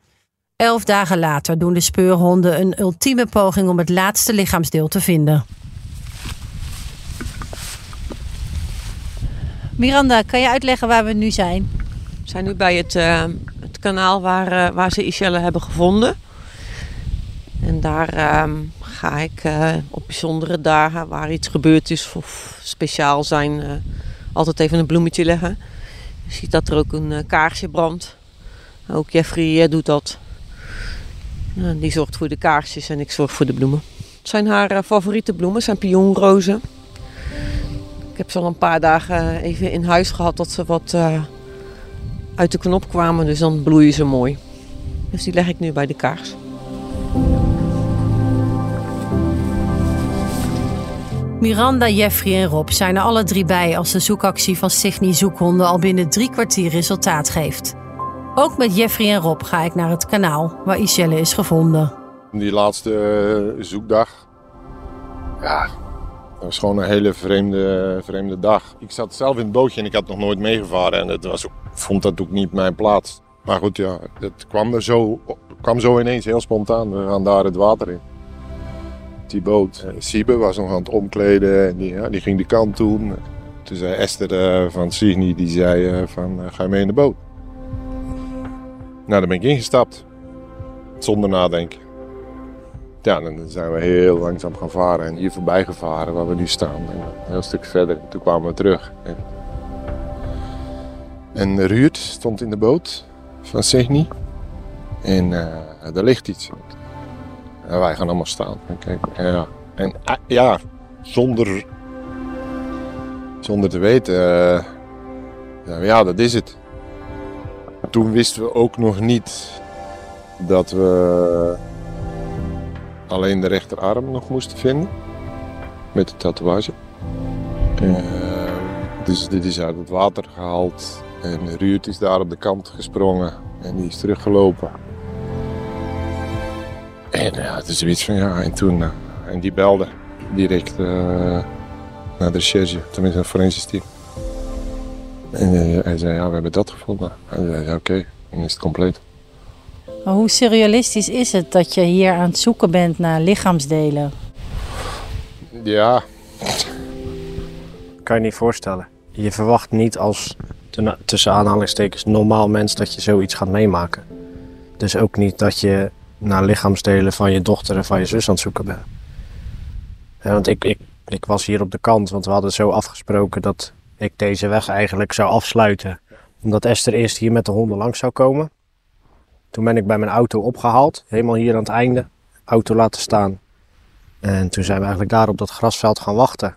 Elf dagen later doen de speurhonden een ultieme poging om het laatste lichaamsdeel te vinden. Miranda, kan je uitleggen waar we nu zijn? We zijn nu bij het, uh, het kanaal waar, uh, waar ze Ishelle hebben gevonden. En daar uh, ga ik uh, op bijzondere dagen waar iets gebeurd is of speciaal zijn, altijd even een bloemetje leggen. Je ziet dat er ook een kaarsje brandt. Ook Jeffrey doet dat. die zorgt voor de kaarsjes en ik zorg voor de bloemen. Het zijn haar favoriete bloemen, zijn pionrozen. Ik heb ze al een paar dagen even in huis gehad dat ze wat uit de knop kwamen. Dus dan bloeien ze mooi. Dus die leg ik nu bij de kaars. Miranda, Jeffrey en Rob zijn er alle drie bij als de zoekactie van Signy Zoekhonden al binnen drie kwartier resultaat geeft. Ook met Jeffrey en Rob ga ik naar het kanaal waar Ishelle is gevonden. Die laatste zoekdag, ja, dat was gewoon een hele vreemde, vreemde dag. Ik zat zelf in het bootje en ik had nog nooit meegevaren. En het was ook, vond dat ook niet mijn plaats. Maar goed, ja, het kwam er zo, kwam zo ineens heel spontaan. We gaan daar het water in. Die boot. Eh, Siebe was nog aan het omkleden en die, ja, die ging die kant doen. Toen zei Esther uh, van Signy, die zei uh, van ga je mee in de boot? Nou, daar ben ik ingestapt. Zonder nadenken. Ja, dan zijn we heel langzaam gaan varen en hier voorbij gevaren waar we nu staan. En een heel stuk verder. Toen kwamen we terug. En, en Ruurt stond in de boot van Signy. En uh, daar ligt iets. En wij gaan allemaal staan. En, kijken. ja. en uh, ja, zonder, zonder te weten, uh, ja, dat is het. Toen wisten we ook nog niet dat we alleen de rechterarm nog moesten vinden. Met de tatoeage. Uh, dus dit is uit het water gehaald. En Ruurt is daar op de kant gesprongen. En die is teruggelopen. En ja, het is zoiets van ja, en toen. Uh, en die belde direct naar de recherche, tenminste een forensisch team. En hij zei, ja, we hebben dat gevonden. En zei, oké, dan is het compleet. Maar hoe surrealistisch is het dat je hier aan het zoeken bent naar lichaamsdelen? Ja. Kan je niet voorstellen. Je verwacht niet als tussen aanhalingstekens normaal mens dat je zoiets gaat meemaken. Dus ook niet dat je naar lichaamsdelen van je dochter en van je zus aan het zoeken bent. Ja, want ik, ik, ik was hier op de kant, want we hadden zo afgesproken dat ik deze weg eigenlijk zou afsluiten. Omdat Esther eerst hier met de honden langs zou komen. Toen ben ik bij mijn auto opgehaald, helemaal hier aan het einde, auto laten staan. En toen zijn we eigenlijk daar op dat grasveld gaan wachten.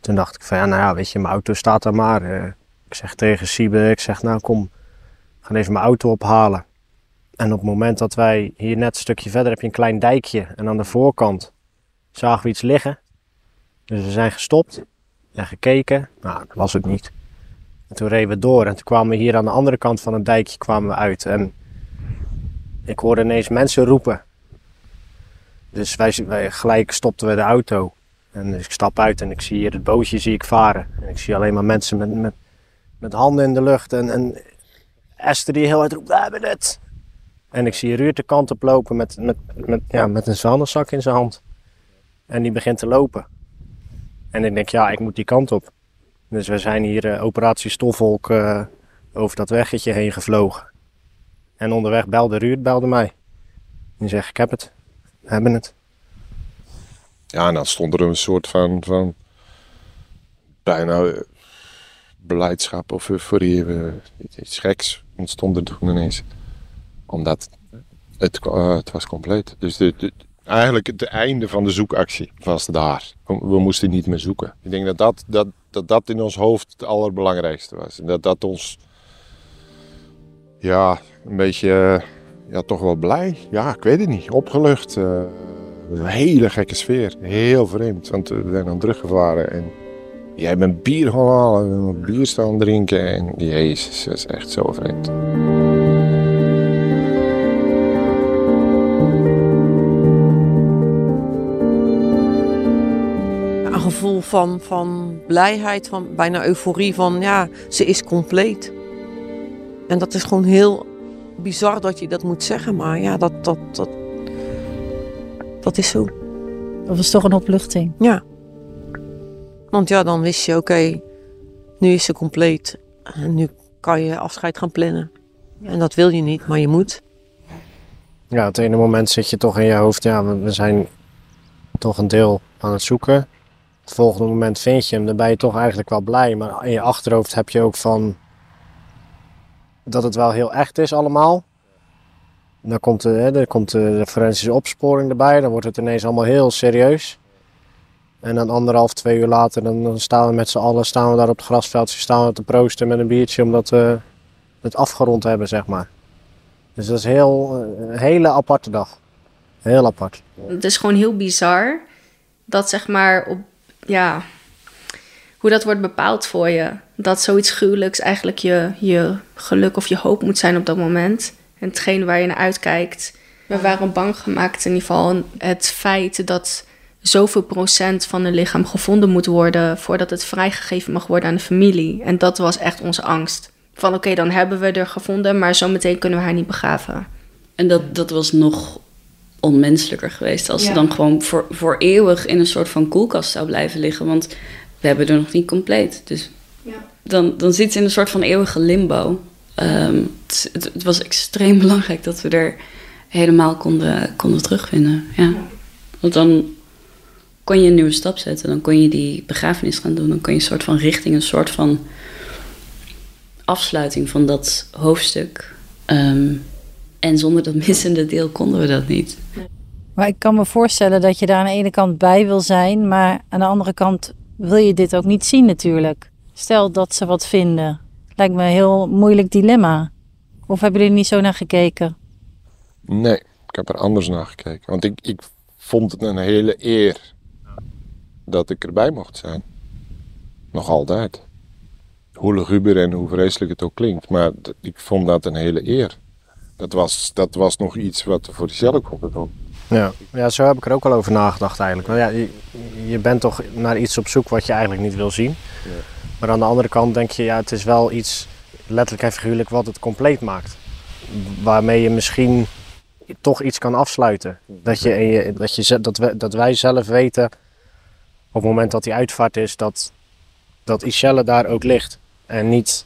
Toen dacht ik van ja, nou ja, weet je, mijn auto staat er maar. Uh, ik zeg tegen Siebe, ik zeg nou kom, ga even mijn auto ophalen. En op het moment dat wij hier net een stukje verder heb je een klein dijkje. En aan de voorkant zagen we iets liggen. Dus we zijn gestopt en gekeken. Nou, dat was het niet. En toen reden we door en toen kwamen we hier aan de andere kant van het dijkje kwamen we uit. En ik hoorde ineens mensen roepen. Dus wij, gelijk stopten we de auto. En ik stap uit en ik zie hier het bootje zie ik varen. En ik zie alleen maar mensen met, met, met handen in de lucht. En, en Esther die heel hard roept, we hebben het. En ik zie Ruud de kant op lopen met, met, met, ja, met een vuilniszak in zijn hand. En die begint te lopen. En ik denk, ja, ik moet die kant op. Dus we zijn hier uh, operatie Stofvolk uh, over dat weggetje heen gevlogen. En onderweg belde Ruud belde mij. Die zegt, ik heb het. We hebben het. Ja, en dan stond er een soort van, van bijna uh, beleidschap of euforie. Uh, iets geks ontstond er toen ineens. Omdat het, uh, het was compleet. Dus eigenlijk het einde van de zoekactie was daar. We moesten niet meer zoeken. Ik denk dat dat, dat, dat, dat in ons hoofd het allerbelangrijkste was. En dat dat ons ja, een beetje, ja, toch wel blij. Ja, ik weet het niet. Opgelucht. Uh, een hele gekke sfeer. Heel vreemd. Want we zijn dan teruggevaren en jij bent bier gaan halen. bier staan drinken. En jezus, dat is echt zo vreemd. Een gevoel van, van blijheid, van bijna euforie van ja, ze is compleet. En dat is gewoon heel bizar dat je dat moet zeggen, maar ja, dat, dat, dat, dat is zo. Dat was toch een opluchting? Ja. Want ja, dan wist je, oké, nu is ze compleet. En nu kan je afscheid gaan plannen. En dat wil je niet, maar je moet. Ja, het ene moment zit je toch in je hoofd, ja, we, we zijn toch een deel aan het zoeken. Het volgende moment vind je hem, dan ben je toch eigenlijk wel blij. Maar in je achterhoofd heb je ook van dat het wel heel echt is allemaal. Dan komt de, hè, dan komt de forensische opsporing erbij, dan wordt het ineens allemaal heel serieus. En dan anderhalf, twee uur later, dan, staan we met z'n allen staan we daar op het grasveldje staan we te proosten met een biertje, omdat we het afgerond hebben, zeg maar. Dus dat is heel, een hele aparte dag. Heel apart. Het is gewoon heel bizar dat zeg maar op, ja, hoe dat wordt bepaald voor je. Dat zoiets gruwelijks eigenlijk je, je geluk of je hoop moet zijn op dat moment. En hetgeen waar je naar uitkijkt. We waren bang gemaakt in ieder geval. Het feit dat zoveel procent van een lichaam gevonden moet worden voordat het vrijgegeven mag worden aan de familie. En dat was echt onze angst. Van oké, dan hebben we er gevonden, maar zometeen kunnen we haar niet begraven. En dat, dat was nog onmenselijker geweest als Ja. ze dan gewoon voor, voor eeuwig in een soort van koelkast zou blijven liggen. Want we hebben er nog niet compleet. Dus Ja. dan, dan zit ze in een soort van eeuwige limbo. Ehm, het, het, het was extreem belangrijk dat we er helemaal konden, konden terugvinden. Ja. Want dan kon je een nieuwe stap zetten. Dan kon je die begrafenis gaan doen. Dan kon je een soort van richting, een soort van afsluiting van dat hoofdstuk. Ehm, en zonder dat missende deel konden we dat niet. Maar ik kan me voorstellen dat je daar aan de ene kant bij wil zijn, maar aan de andere kant wil je dit ook niet zien natuurlijk. Stel dat ze wat vinden. Lijkt me een heel moeilijk dilemma. Of hebben jullie er niet zo naar gekeken? Nee, ik heb er anders naar gekeken. Want ik, ik vond het een hele eer dat ik erbij mocht zijn. Nog altijd. Hoe luguber en hoe vreselijk het ook klinkt. Maar ik vond dat een hele eer. Dat was, dat was nog iets wat voor jezelf konden doen. Ja. ja, zo heb ik er ook al over nagedacht eigenlijk. Want ja, je, je bent toch naar iets op zoek wat je eigenlijk niet wil zien. Maar aan de andere kant denk je, ja, het is wel iets, letterlijk en figuurlijk, wat het compleet maakt. Waarmee je misschien toch iets kan afsluiten. Dat, je, dat, je, dat, we, dat wij zelf weten, op het moment dat die uitvaart is, dat, dat Ishelle daar ook ligt. En niet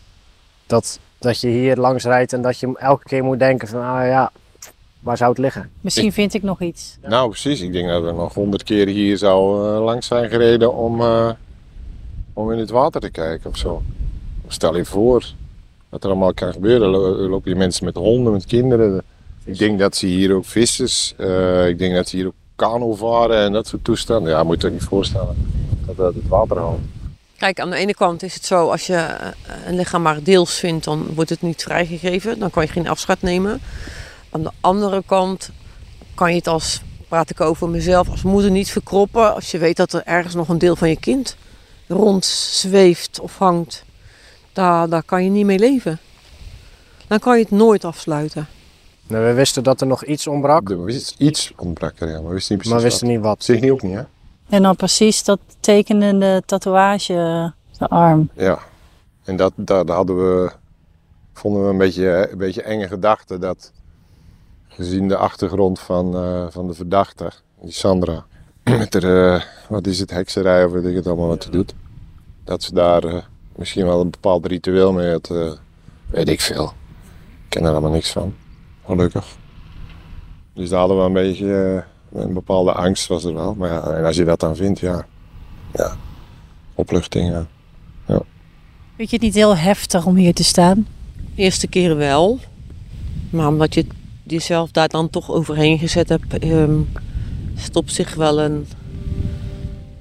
dat, dat je hier langs rijdt en dat je elke keer moet denken van, ah ja, waar zou het liggen? Misschien vind ik nog iets. Nou, precies. Ik denk dat we nog honderd keer hier zou eh, langs zijn gereden om, eh, om in het water te kijken of zo. Stel je voor wat er allemaal kan gebeuren. Lo- lopen hier mensen met honden, met kinderen. Ik denk dat ze hier ook vissers, eh, ik denk dat ze hier ook kano varen en dat soort toestanden. Ja, moet je je niet voorstellen dat dat het water haalt. Kijk, aan de ene kant is het zo, als je een lichaam maar deels vindt, dan wordt het niet vrijgegeven. Dan kan je geen afscheid nemen. Aan de andere kant kan je het als, praat ik over mezelf, als moeder niet verkroppen. Als je weet dat er ergens nog een deel van je kind rond zweeft of hangt, daar, daar kan je niet mee leven. Dan kan je het nooit afsluiten. Nou, we wisten dat er nog iets ontbrak. Er wist iets ontbrak er, ja, maar we wisten niet precies Maar we wisten wat. niet wat. Zeg niet ook niet, hè? En dan precies dat tekenende tatoeage, eh, de arm. Ja, en dat, dat hadden we, vonden we een beetje, een beetje enge gedachte. Dat gezien de achtergrond van, eh, van de verdachte, die Sandra, met haar, eh, wat is het, hekserij of weet ik het allemaal wat ze doet. Dat ze daar eh, misschien wel een bepaald ritueel mee had, eh, weet ik veel. Ik ken er allemaal niks van, gelukkig. Dus daar hadden we een beetje, een bepaalde angst was er wel. Maar ja, en als je dat dan vindt, ja, ja opluchting, ja. Vind je het niet heel heftig om hier te staan? De eerste keren wel. Maar omdat je jezelf daar dan toch overheen gezet hebt, ehm is op zich wel een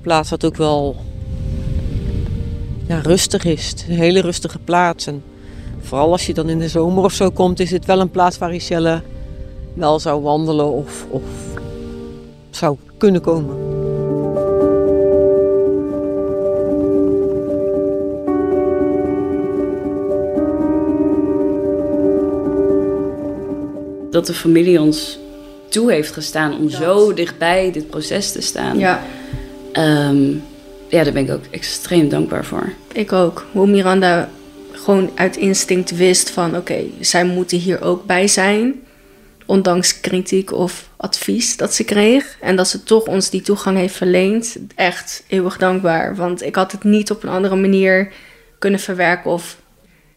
plaats wat ook wel ja, rustig is een hele rustige plaats. En vooral als je dan in de zomer of zo komt, is het wel een plaats waar Iselle wel zou wandelen of, of zou kunnen komen. Dat de familie ons toe heeft gestaan om zo dichtbij dit proces te staan. Ja. Ehm, ja, daar ben ik ook extreem dankbaar voor. Ik ook. Hoe Miranda gewoon uit instinct wist van oké, zij moeten hier ook bij zijn. Ondanks kritiek of advies dat ze kreeg. En dat ze toch ons die toegang heeft verleend. Echt eeuwig dankbaar. Want ik had het niet op een andere manier kunnen verwerken of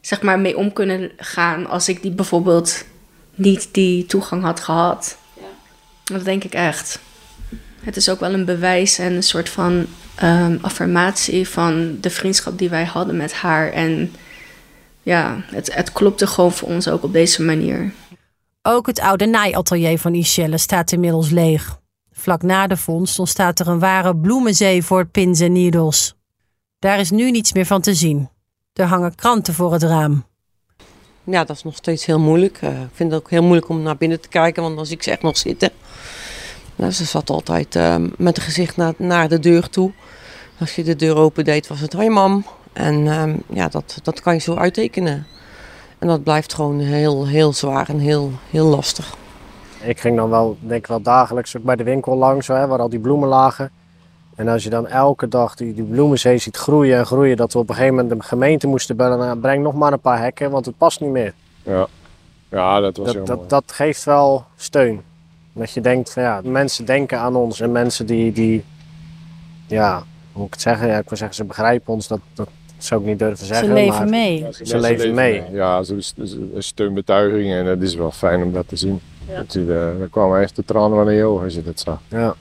zeg maar mee om kunnen gaan als ik die bijvoorbeeld niet die toegang had gehad. Ja. Dat denk ik echt. Het is ook wel een bewijs en een soort van um, affirmatie van de vriendschap die wij hadden met haar. En ja, het, het klopte gewoon voor ons ook op deze manier. Ook het oude naaiatelier van Ischelle staat inmiddels leeg. Vlak na de vondst ontstaat er een ware bloemenzee voor pins en needles. Daar is nu niets meer van te zien. Er hangen kranten voor het raam. Ja, dat is nog steeds heel moeilijk. Uh, ik vind het ook heel moeilijk om naar binnen te kijken, want zie ik ze echt nog zitten. Nou, ze zat altijd uh, met een gezicht naar, naar de deur toe. Als je de deur open deed, was het hoi mam. En uh, ja, dat, dat kan je zo uittekenen. En dat blijft gewoon heel, heel zwaar en heel, heel lastig. Ik ging dan wel, denk ik wel dagelijks ook bij de winkel langs, hè, waar al die bloemen lagen. En als je dan elke dag die, die bloemenzee ziet groeien en groeien, dat we op een gegeven moment de gemeente moesten bellen, nou, breng nog maar een paar hekken, want het past niet meer. Ja, ja dat was dat, heel dat, mooi. dat geeft wel steun. Dat je denkt van ja, mensen denken aan ons en mensen die, die ja, hoe moet ik het zeggen? Ja, ik wil zeggen, ze begrijpen ons, dat, dat zou ik niet durven zeggen. Ze leven maar mee. Ja, Ze leven mee. Ja, zo steunbetuiging en dat is wel fijn om dat te zien. Ja. Dat, uh, er kwamen echt de tranen van de ogen als je dat zag. Ja.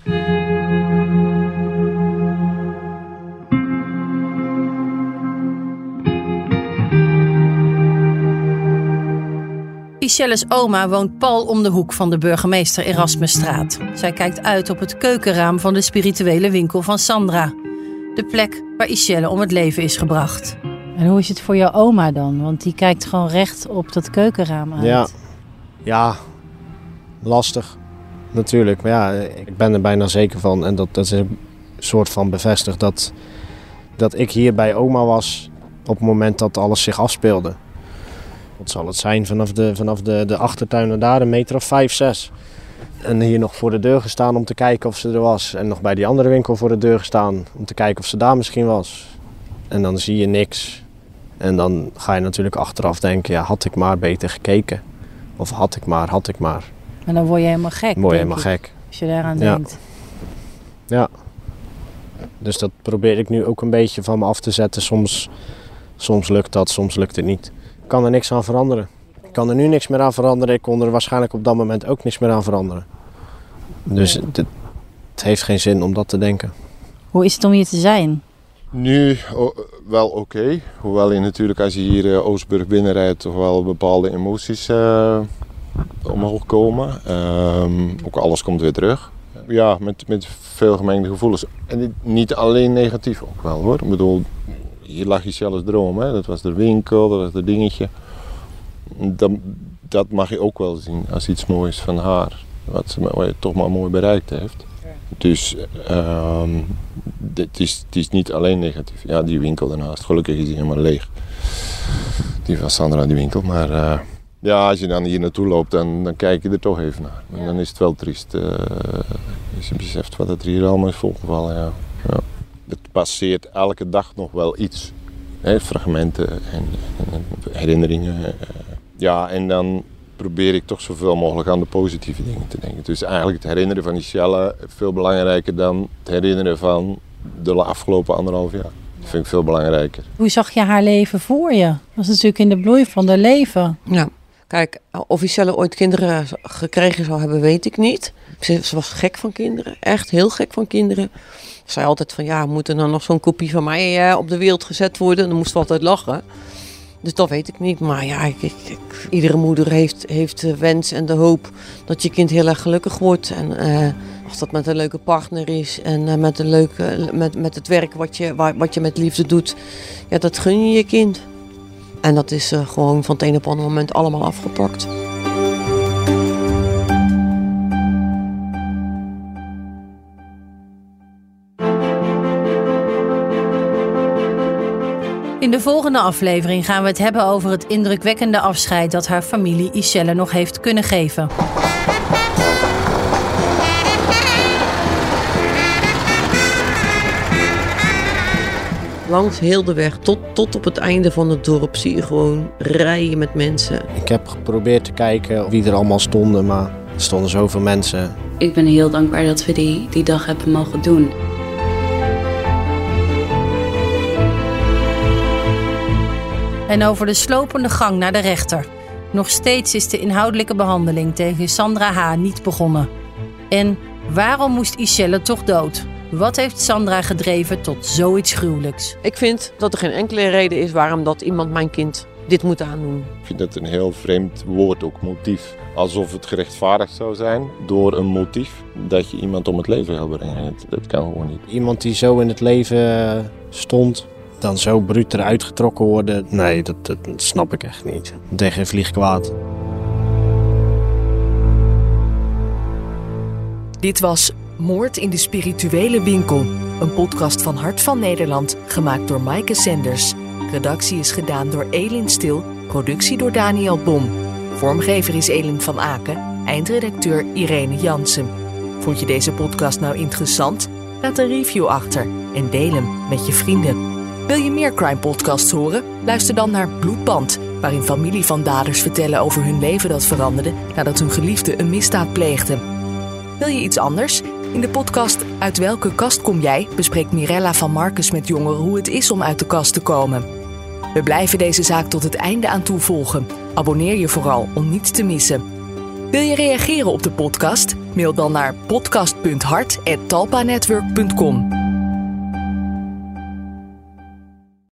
Michelle's oma woont pal om de hoek van de burgemeester Erasmusstraat. Zij kijkt uit op het keukenraam van de spirituele winkel van Sandra. De plek waar Michelle om het leven is gebracht. En hoe is het voor jouw oma dan? Want die kijkt gewoon recht op dat keukenraam uit. Ja. ja, lastig natuurlijk. Maar ja, ik ben er bijna zeker van. En dat, dat is een soort van bevestigd dat, dat ik hier bij oma was op het moment dat alles zich afspeelde. Wat zal het zijn vanaf de, vanaf de, de achtertuin naar daar, een meter of vijf, zes. En hier nog voor de deur gestaan om te kijken of ze er was. En nog bij die andere winkel voor de deur gestaan om te kijken of ze daar misschien was. En dan zie je niks. En dan ga je natuurlijk achteraf denken, ja, had ik maar beter gekeken. Of had ik maar, had ik maar. En dan word je helemaal gek. Mooi, denk helemaal ik, gek. Als je daaraan Ja. denkt. Ja. Dus dat probeer ik nu ook een beetje van me af te zetten. Soms, soms lukt dat, soms lukt het niet. Ik kan er niks aan veranderen. Ik kan er nu niks meer aan veranderen. Ik kon er waarschijnlijk op dat moment ook niks meer aan veranderen. Dus het, het heeft geen zin om dat te denken. Hoe is het om hier te zijn? Nu wel oké. Hoewel je natuurlijk als je hier eh, Oostburg binnenrijdt toch wel bepaalde emoties eh, omhoog komen. Ehm, ook alles komt weer terug. Ja, met, met veel gemengde gevoelens. En niet, niet alleen negatief ook wel hoor. Ik bedoel, hier lag je zelfs droom. Hè? Dat was de winkel, dat was het dingetje. Dat, dat mag je ook wel zien als iets moois van haar. Wat ze wat je toch maar mooi bereikt heeft. Dus ehm, het, is, het is niet alleen negatief. Ja, die winkel daarnaast. Gelukkig is die helemaal leeg. Die van Sandra, die winkel. Maar eh, ja, als je dan hier naartoe loopt, dan, dan kijk je er toch even naar. En dan is het wel triest. eh, als je beseft wat er hier allemaal is volgevallen. Ja. Ja. Het passeert elke dag nog wel iets. Hè, fragmenten en, en- en herinneringen. ja, en dan probeer ik toch zoveel mogelijk aan de positieve dingen te denken. Dus eigenlijk het herinneren van die Shelle veel belangrijker dan het herinneren van de afgelopen anderhalf jaar. Dat vind ik veel belangrijker. Hoe zag je haar leven voor je? Dat was natuurlijk in de bloei van haar leven. Ja, kijk, of Iselle ooit kinderen gekregen zou hebben, weet ik niet. Ze, ze was gek van kinderen, echt heel gek van kinderen. Ze zei altijd van, ja, moet er dan nog zo'n kopie van mij eh, op de wereld gezet worden? Dan moesten we altijd lachen. Dus dat weet ik niet. Maar ja, ik, ik, iedere moeder heeft, heeft de wens en de hoop dat je kind heel erg gelukkig wordt. En eh, of dat met een leuke partner is en eh, met, een leuke, met, met het werk wat je, wa- wat je met liefde doet. Ja, dat gun je je kind. En dat is eh, gewoon van het een op het moment allemaal afgepakt. In de volgende aflevering gaan we het hebben over het indrukwekkende afscheid dat haar familie Michelle nog heeft kunnen geven. Langs heel de weg, tot, tot op het einde van het dorp, zie je gewoon rijen met mensen. Ik heb geprobeerd te kijken wie er allemaal stonden, maar er stonden zoveel mensen. Ik ben heel dankbaar dat we die, die dag hebben mogen doen. En over de slopende gang naar de rechter. Nog steeds is de inhoudelijke behandeling tegen Sandra H. niet begonnen. En waarom moest Ischelle toch dood? Wat heeft Sandra gedreven tot zoiets gruwelijks? Ik vind dat er geen enkele reden is waarom dat iemand mijn kind dit moet aandoen. Ik vind het een heel vreemd woord, ook motief. Alsof het gerechtvaardigd zou zijn door een motief dat je iemand om het leven gaat brengen. Dat, dat kan gewoon niet. Iemand die zo in het leven stond, dan zo bruut eruit getrokken worden. Nee, dat, dat snap ik echt niet. Tegen geen vlieg kwaad. Dit was Moord in de Spirituele Winkel. Een podcast van Hart van Nederland, gemaakt door Maaike Senders. Redactie is gedaan door Elin Stil, productie door Daniel Bom. Vormgever is Elin van Aken, eindredacteur Irene Jansen. Vond je deze podcast nou interessant? Laat een review achter en deel hem met je vrienden. Wil je meer crime podcasts horen? Luister dan naar Bloedband, waarin familie van daders vertellen over hun leven dat veranderde nadat hun geliefde een misdaad pleegde. Wil je iets anders? In de podcast Uit welke kast kom jij? bespreekt Mirella van Marcus met jongeren hoe het is om uit de kast te komen. We blijven deze zaak tot het einde aan toevolgen. Abonneer je vooral om niets te missen. Wil je reageren op de podcast? Mail dan naar podcast.hart.talpanetwork.com.